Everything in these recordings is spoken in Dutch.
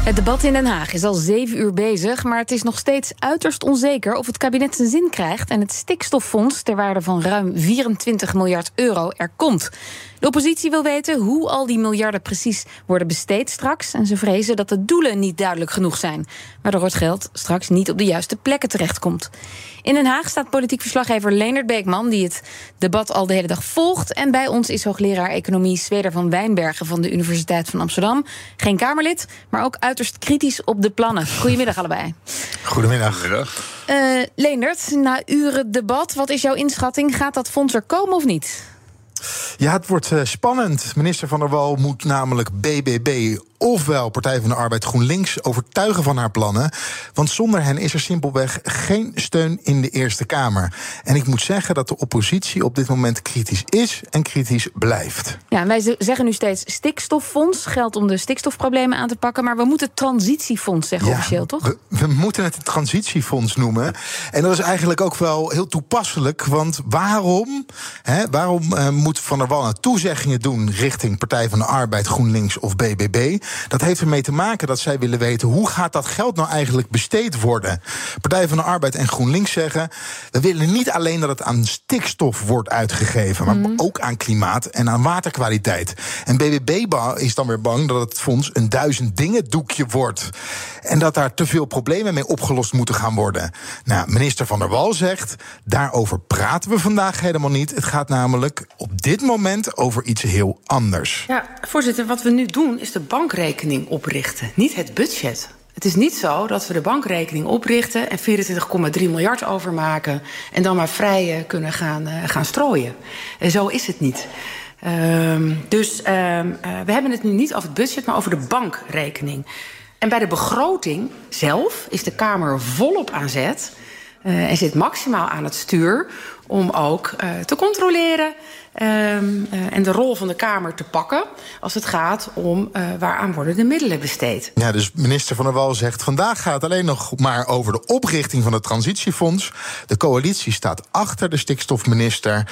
Het debat in Den Haag is al zeven uur bezig, maar het is nog steeds uiterst onzeker of het kabinet zijn zin krijgt en het stikstoffonds ter waarde van ruim 24 miljard euro er komt. De oppositie wil weten hoe al die miljarden precies worden besteed straks. En ze vrezen dat de doelen niet duidelijk genoeg zijn. Waardoor het geld straks niet op de juiste plekken terechtkomt. In Den Haag staat politiek verslaggever Leonard Beekman, die het debat al de hele dag volgt. En bij ons is hoogleraar economie Zweder van Wijnbergen van de Universiteit van Amsterdam. Geen Kamerlid, maar ook uiterst kritisch op de plannen. Goedemiddag allebei. Goedemiddag. Goedemiddag. Uh, Leendert, na uren debat, wat is jouw inschatting? Gaat dat fonds er komen of niet? Ja, het wordt uh, spannend. Minister Van der Wal moet namelijk BBB ofwel Partij van de Arbeid GroenLinks overtuigen van haar plannen. Want zonder hen is er simpelweg geen steun in de Eerste Kamer. En ik moet zeggen dat de oppositie op dit moment kritisch is en kritisch blijft. Ja, wij zeggen nu steeds stikstoffonds, geld om de stikstofproblemen aan te pakken. Maar we moeten transitiefonds zeggen ja, officieel, toch? We, we, moeten het transitiefonds noemen. En dat is eigenlijk ook wel heel toepasselijk. Want waarom, hè, waarom uh, moet Van der Wal nou toezeggingen doen richting Partij van de Arbeid, GroenLinks of BBB? Dat heeft ermee te maken dat zij willen weten hoe gaat dat geld nou eigenlijk besteed worden. Partij van de Arbeid en GroenLinks zeggen: we willen niet alleen dat het aan stikstof wordt uitgegeven, maar mm. ook aan klimaat en aan waterkwaliteit. En BBB is dan weer bang dat het fonds een duizend dingen doekje wordt. En dat daar te veel problemen mee opgelost moeten gaan worden. Nou, minister Van der Wal zegt: daarover praten we vandaag helemaal niet. Het gaat namelijk op dit moment over iets heel anders. Ja, voorzitter, wat we nu doen is de bankrekening oprichten, niet het budget. Het is niet zo dat we de bankrekening oprichten en 24,3 miljard overmaken en dan maar vrij kunnen gaan, uh, gaan strooien. En zo is het niet. Um, dus um, uh, we hebben het nu niet over het budget, maar over de bankrekening. En bij de begroting zelf is de Kamer volop aan zet. Uh, en zit maximaal aan het stuur om ook uh, te controleren um, uh, en de rol van de Kamer te pakken als het gaat om uh, waaraan worden de middelen besteed. Ja, dus minister Van der Wal zegt vandaag gaat het alleen nog maar over de oprichting van het transitiefonds. De coalitie staat achter de stikstofminister.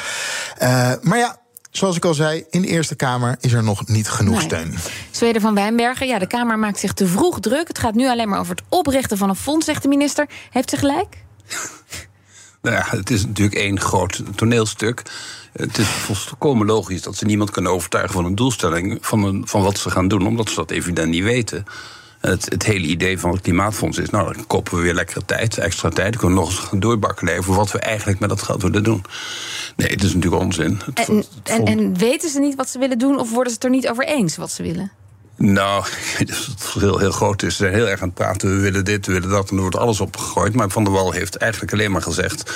maar ja. Zoals ik al zei, in de Eerste Kamer is er nog niet genoeg nee. steun. Zweden van Wijnbergen, ja, de Kamer maakt zich te vroeg druk. Het gaat nu alleen maar over het oprichten van een fonds, zegt de minister. Heeft ze gelijk? Nou ja, het is natuurlijk één groot toneelstuk. Het is volkomen logisch dat ze niemand kunnen overtuigen van een doelstelling, van, een, van wat ze gaan doen, omdat ze dat evident niet weten. Het, het, hele idee van het klimaatfonds is, nou, dan kopen we weer lekkere tijd, extra tijd. Dan kunnen we nog eens gaan doorbakkelen over wat we eigenlijk met dat geld willen doen. Nee, het is natuurlijk onzin. Het, en, het, en, en weten ze niet wat ze willen doen, of worden ze het er niet over eens wat ze willen? Nou, het verschil heel groot is. Ze zijn heel erg aan het praten. We willen dit, we willen dat. En er wordt alles opgegooid. Maar Van der Wal heeft eigenlijk alleen maar gezegd.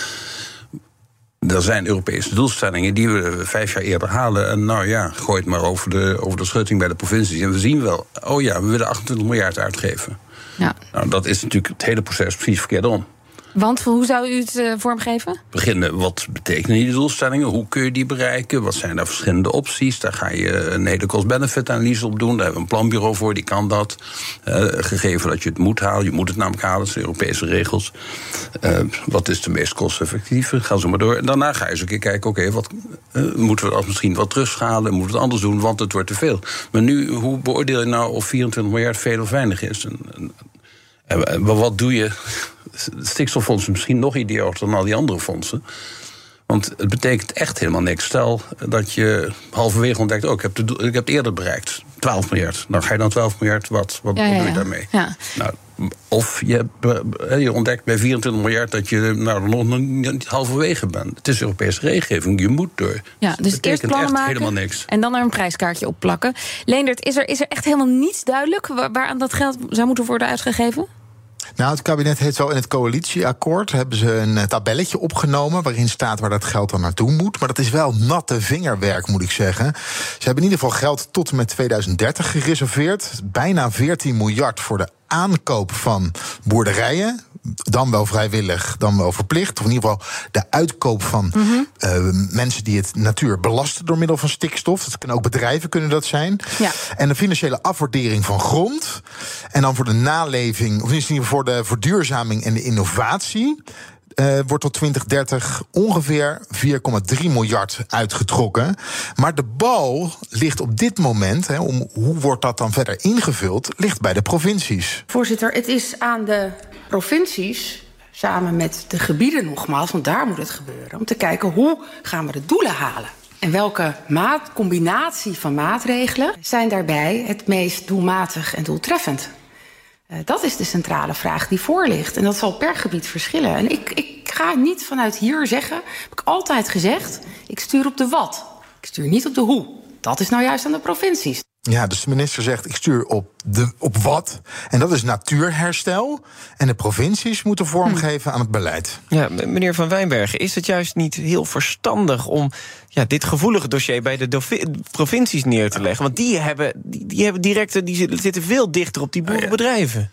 Er zijn Europese doelstellingen die we vijf jaar eerder halen. En nou ja, gooi het maar over de, over de schutting bij de provincies. En we zien wel, oh ja, we willen 28 miljard uitgeven. Ja. Nou, dat is natuurlijk het hele proces precies verkeerd om. Want hoe zou u het uh, vormgeven? Beginnen, wat betekenen die doelstellingen? Hoe kun je die bereiken? Wat zijn daar verschillende opties? Daar ga je een hele cost-benefit-analyse op doen. Daar hebben we een planbureau voor, die kan dat. Uh, gegeven dat je het moet halen, je moet het namelijk halen, dat Europese regels. Uh, wat is de meest kosteffectieve? Ga zo maar door. En daarna ga je eens een keer kijken, oké, wat moeten we dat misschien wat terugschalen? Moeten we het anders doen, want het wordt te veel. Maar nu, hoe beoordeel je nou of 24 miljard veel of weinig is? En wat doe je het stikstoffonds is misschien nog idioter dan al die andere fondsen. Want het betekent echt helemaal niks. Stel dat je halverwege ontdekt, oh, ik heb, de, ik heb het eerder bereikt. 12 miljard. Dan ga je dan 12 miljard, wat, wat ja, doe je daarmee? Nou, of je, je, ontdekt bij 24 miljard dat je nou, nog niet halverwege bent. Het is Europese regelgeving, je moet door. Ja, dus dat eerst plannen echt maken helemaal niks. en dan er een prijskaartje op plakken. Leendert, is er, is er echt helemaal niets duidelijk waaraan dat geld zou moeten worden uitgegeven? Nou, het kabinet heeft wel in het coalitieakkoord hebben ze een tabelletje opgenomen waarin staat waar dat geld dan naartoe moet. Maar dat is wel natte vingerwerk, moet ik zeggen. Ze hebben in ieder geval geld tot en met 2030 gereserveerd. Bijna 14 miljard voor de aankoop van boerderijen dan wel vrijwillig, dan wel verplicht. Of in ieder geval de uitkoop van uh, mensen die het natuur belasten door middel van stikstof. Dat kunnen ook bedrijven kunnen dat zijn. Ja. En de financiële afwaardering van grond. En dan voor de naleving, of in ieder geval voor de verduurzaming en de innovatie. Uh, wordt tot 2030 ongeveer 4,3 miljard uitgetrokken. Maar de bal ligt op dit moment, om hoe wordt dat dan verder ingevuld, ligt bij de provincies. Voorzitter, het is aan de provincies, samen met de gebieden nogmaals, want daar moet het gebeuren, om te kijken hoe gaan we de doelen halen. En welke combinatie van maatregelen zijn daarbij het meest doelmatig en doeltreffend? Uh, dat is de centrale vraag die voor ligt. En dat zal per gebied verschillen. En ik, ik ga niet vanuit hier zeggen, heb ik altijd gezegd, ik stuur op de wat. Ik stuur niet op de hoe. Dat is nou juist aan de provincies. Ja, dus de minister zegt: ik stuur op, de, op wat. En dat is natuurherstel. En de provincies moeten vormgeven aan het beleid. Ja, meneer Van Wijnbergen, is het juist niet heel verstandig om ja, dit gevoelige dossier bij de provincies neer te leggen? Want die hebben, die, die hebben directe, die zitten veel dichter op die boerenbedrijven.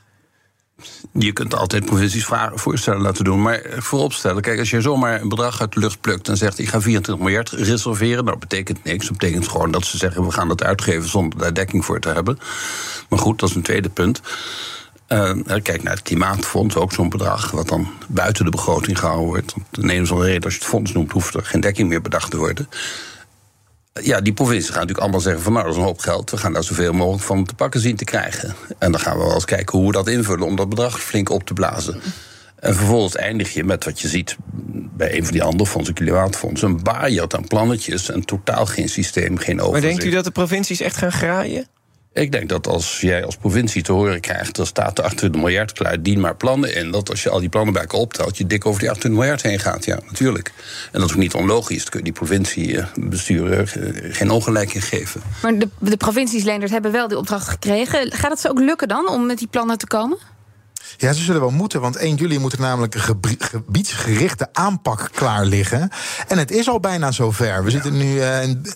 Je kunt altijd provincies voorstellen laten doen. Maar vooropstellen, kijk, als je zomaar een bedrag uit de lucht plukt en zegt: ik ga 24 miljard reserveren, dat betekent niks. Dat betekent gewoon dat ze zeggen: we gaan dat uitgeven zonder daar dekking voor te hebben. Maar goed, dat is een tweede punt. Uh, kijk naar het Klimaatfonds, ook zo'n bedrag, wat dan buiten de begroting gehouden wordt. De een reden, als je het fonds noemt, hoeft er geen dekking meer bedacht te worden ja, die provincies gaan natuurlijk allemaal zeggen van nou, dat is een hoop geld. We gaan daar zoveel mogelijk van te pakken zien te krijgen. En dan gaan we wel eens kijken hoe we dat invullen om dat bedrag flink op te blazen. En vervolgens eindig je met wat je ziet bij een van die andere fondsen, Klimaatfonds, een baaierd aan plannetjes en totaal geen systeem, geen overzicht. Maar denkt u dat de provincies echt gaan graaien? Ik denk dat als jij als provincie te horen krijgt... er staat er 28 miljard klaar, dien maar plannen in... dat als je al die plannen bij elkaar optelt... je dik over die 28 miljard heen gaat, ja, natuurlijk. En dat is ook niet onlogisch. Dan kun je die provinciebesturen eh, geen ongelijk in geven. Maar de, de hebben wel die opdracht gekregen. Gaat het ze ook lukken dan om met die plannen te komen? Ja, ze zullen wel moeten, want 1 juli moet er namelijk een gebiedsgerichte aanpak klaar liggen. En het is al bijna zover. We zitten nu uh,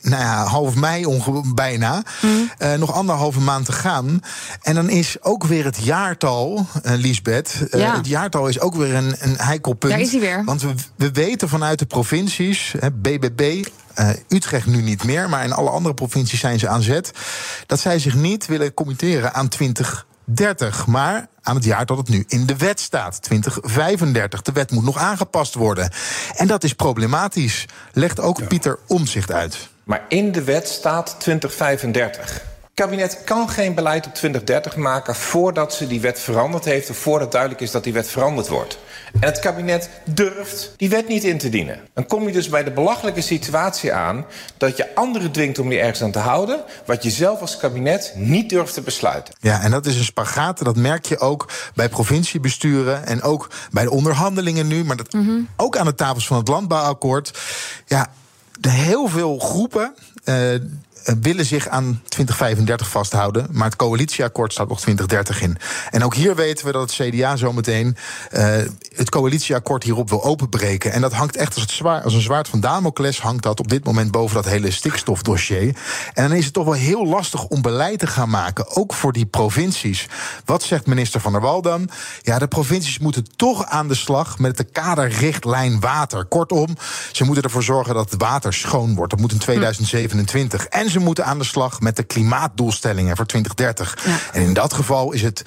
nou ja, half mei bijna. Mm. Uh, nog anderhalve maand te gaan. En dan is ook weer het jaartal, uh, Liesbeth. Ja. Het jaartal is ook weer een, een heikel punt. Daar is hij weer. Want we, we weten vanuit de provincies, hè, BBB, uh, Utrecht nu niet meer, maar in alle andere provincies zijn ze aan zet. Dat zij zich niet willen committeren aan 20 30, maar aan het jaar dat het nu in de wet staat, 2035. De wet moet nog aangepast worden. En dat is problematisch, legt ook Pieter Omzicht uit. Maar in de wet staat 2035. Het kabinet kan geen beleid op 2030 maken voordat ze die wet veranderd heeft of voordat duidelijk is dat die wet veranderd wordt. En het kabinet durft die wet niet in te dienen. Dan kom je dus bij de belachelijke situatie aan dat je anderen dwingt om die ergens aan te houden, wat je zelf als kabinet niet durft te besluiten. Ja, en dat is een spagaat. Dat merk je ook bij provinciebesturen en ook bij de onderhandelingen nu, maar dat mm-hmm. ook aan de tafels van het landbouwakkoord. Ja, heel veel groepen. Uh, eh, willen zich aan 2035 vasthouden. Maar het coalitieakkoord staat nog 2030 in. En ook hier weten we dat het CDA zometeen uh, het coalitieakkoord hierop wil openbreken. En dat hangt echt als, het zwaar, als een zwaard van Damocles hangt dat op dit moment boven dat hele stikstofdossier. En dan is het toch wel heel lastig om beleid te gaan maken, ook voor die provincies. Wat zegt minister Van der Wal dan? Ja, de provincies moeten toch aan de slag met de kaderrichtlijn water. Kortom, ze moeten ervoor zorgen dat het water schoon wordt. Dat moet in 2027. En ze moeten aan de slag met de klimaatdoelstellingen voor 2030. En in dat geval is het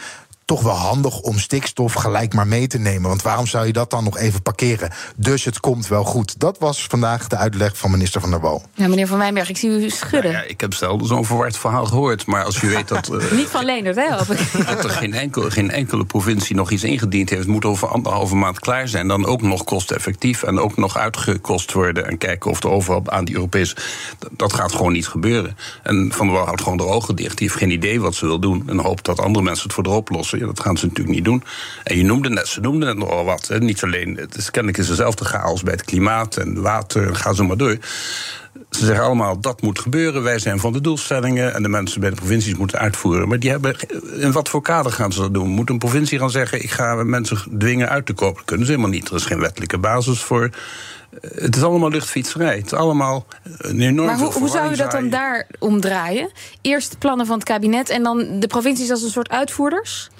toch wel handig om stikstof gelijk maar mee te nemen. Want waarom zou je dat dan nog even parkeren? Dus het komt wel goed. Dat was vandaag de uitleg van minister Van der Wal. Ja, meneer Van Wijnberg, ik zie u schudden. Nou ja, ik heb zelden zo'n verward verhaal gehoord. Maar als u weet dat... Uh, Niet van Leendert, hè. Dat er geen, enkel, geen enkele provincie nog iets ingediend heeft... moet over anderhalve maand klaar zijn. Dan ook nog kosteffectief en ook nog uitgekost worden... en kijken of er overal aan die Europese... Dat gaat gewoon niet gebeuren. En Van der Wal houdt gewoon de ogen dicht. Die heeft geen idee wat ze wil doen. En hoopt dat andere mensen het voor haar oplossen. Ja, dat gaan ze natuurlijk niet doen. En je noemde net, ze noemden net nogal wat. Hè. Niet alleen, het is kennelijk is dezelfde chaos bij het klimaat en water, ga zo maar door. Ze zeggen allemaal dat moet gebeuren. Wij zijn van de doelstellingen en de mensen bij de provincies moeten uitvoeren. Maar die hebben, in wat voor kader gaan ze dat doen? Moet een provincie gaan zeggen: ik ga mensen dwingen uit te kopen? Dat kunnen ze helemaal niet. Er is geen wettelijke basis voor. Het is allemaal luchtfietserij. Het is allemaal een enorm. Maar hoe, hoe zou je dat dan daar omdraaien? Eerst plannen van het kabinet en dan de provincies als een soort uitvoerders?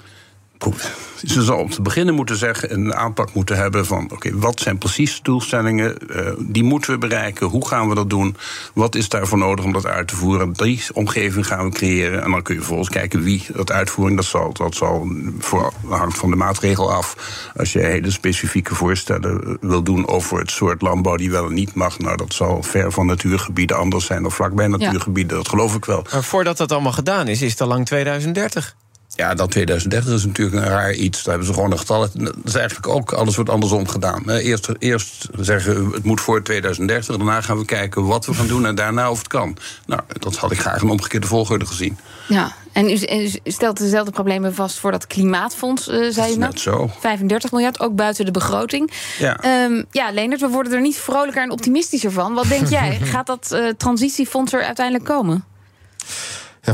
Ze zal om te beginnen moeten zeggen een aanpak moeten hebben van oké, wat zijn precies doelstellingen? Uh, die moeten we bereiken. Hoe gaan we dat doen? Wat is daarvoor nodig om dat uit te voeren? Die omgeving gaan we creëren. En dan kun je vervolgens kijken wie dat uitvoering, dat zal, dat zal voor, hangt van de maatregel af. Als je hele specifieke voorstellen wil doen over het soort landbouw die wel en niet mag, nou dat zal ver van natuurgebieden anders zijn of vlakbij natuurgebieden, dat geloof ik wel. Maar voordat dat allemaal gedaan is, is het al lang 2030. Ja, dat 2030 is natuurlijk een raar iets. Daar hebben ze gewoon een getal. Dat is eigenlijk ook, alles wordt andersom gedaan. Eerst, eerst zeggen we het moet voor 2030. Daarna gaan we kijken wat we gaan doen en daarna of het kan. Nou, dat had ik graag een omgekeerde volgorde gezien. Ja, en u, stelt dezelfde problemen vast voor dat klimaatfonds, uh, zei je net zo. 35 miljard, ook buiten de begroting. Ja, um, ja Leonard, we worden er niet vrolijker en optimistischer van. Wat denk jij? Gaat dat uh, transitiefonds er uiteindelijk komen?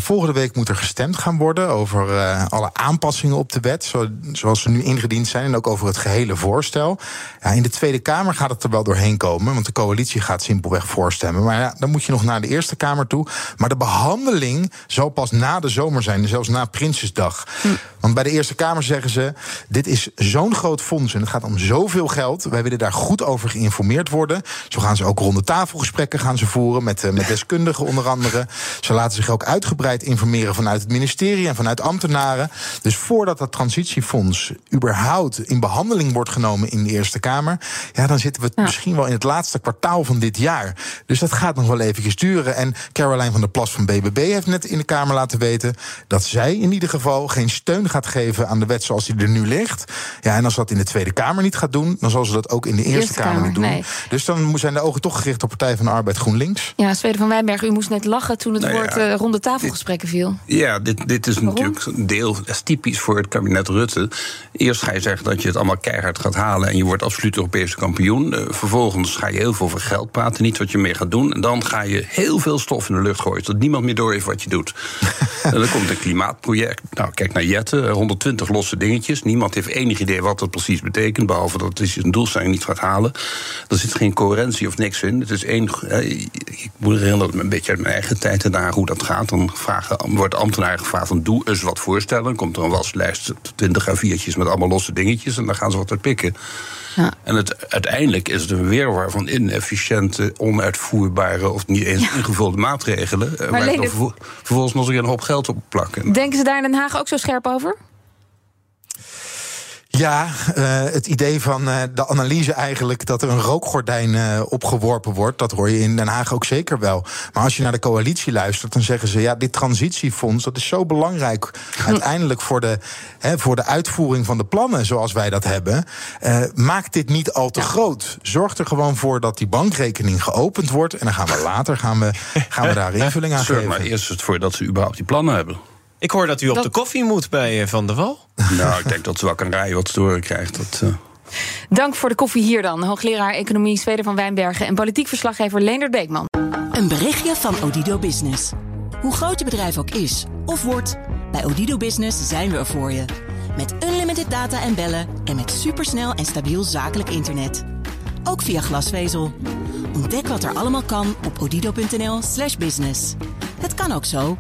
Volgende week moet er gestemd gaan worden over uh, alle aanpassingen op de wet, zo, zoals ze nu ingediend zijn, en ook over het gehele voorstel. Ja, in de Tweede Kamer gaat het er wel doorheen komen, want de coalitie gaat simpelweg voorstemmen. Maar ja, dan moet je nog naar de Eerste Kamer toe. Maar de behandeling zal pas na de zomer zijn, zelfs na Prinsjesdag. Hm. Want bij de Eerste Kamer zeggen ze: dit is zo'n groot fonds en het gaat om zoveel geld. Wij willen daar goed over geïnformeerd worden. Zo gaan ze ook ronde tafelgesprekken gaan ze voeren met, uh, met deskundigen onder andere. Ze laten zich ook uitgebreid informeren vanuit het ministerie en vanuit ambtenaren. Dus voordat dat transitiefonds überhaupt in behandeling wordt genomen in de Eerste Kamer, ja, dan zitten we misschien wel in het laatste kwartaal van dit jaar. Dus dat gaat nog wel eventjes duren. En Caroline van der Plas van BBB heeft net in de Kamer laten weten dat zij in ieder geval geen steun gaat geven aan de wet zoals die er nu ligt. Ja, en als dat in de Tweede Kamer niet gaat doen, dan zal ze dat ook in de Eerste, Kamer, niet doen. Dus dan zijn de ogen toch gericht op Partij van de Arbeid GroenLinks. Ja, Zweden van Wijnberg, u moest net lachen toen het nou woord uh, ronde tafel gesprekken viel. Ja, dit, dit is natuurlijk een deel, is typisch voor het kabinet Rutte. Eerst ga je zeggen dat je het allemaal keihard gaat halen en je wordt absoluut Europese kampioen. Uh, vervolgens ga je heel veel over geld praten, niet wat je meer gaat doen. En dan ga je heel veel stof in de lucht gooien, zodat niemand meer door heeft wat je doet. en dan komt een klimaatproject. Nou, kijk naar Jette, 120 losse dingetjes. Niemand heeft enig idee wat dat precies betekent, behalve dat het een doelstelling niet gaat halen. Er zit geen coherentie of niks in. Het is één. Ik moet herinneren een beetje uit mijn eigen tijd en daar hoe dat gaat. Dan vragen wordt ambtenaar gevraagd van doe eens wat voorstellen. Dan komt er een waslijst, 20 A4'tjes met allemaal losse dingetjes en dan gaan ze wat uit pikken. Ja. En het, uiteindelijk is het een weerwar van inefficiënte, onuitvoerbare of niet eens ingevulde maatregelen. Eh, maar waar dan vervolgens nog eens een hoop geld op plakken. Denken ze daar in Den Haag ook zo scherp over? Ja, uh, het idee van uh, de analyse eigenlijk dat er een rookgordijn uh, opgeworpen wordt, dat hoor je in Den Haag ook zeker wel. Maar als je naar de coalitie luistert, dan zeggen ze ja, dit transitiefonds dat is zo belangrijk uiteindelijk voor de, hè, voor de uitvoering van de plannen zoals wij dat hebben. maak dit niet al te groot. Zorg er gewoon voor dat die bankrekening geopend wordt en dan gaan we later gaan we, gaan we daar invulling aan Zorg geven. maar eerst voor dat ze überhaupt die plannen hebben. Ik hoor dat u op de koffie moet bij eh, Van der Wal. Nou, ik denk dat ze wel kan rijden wat ze krijgt. Dat, uh... Dank voor de koffie hier dan. Hoogleraar Economie Zweden van Wijnbergen... en politiek verslaggever Leendert Beekman. Een berichtje van Odido Business. Hoe groot je bedrijf ook is of wordt... bij Odido Business zijn we er voor je. Met unlimited data en bellen... en met supersnel en stabiel zakelijk internet. Ook via glasvezel. Ontdek wat er allemaal kan op odido.nl slash business. Het kan ook zo.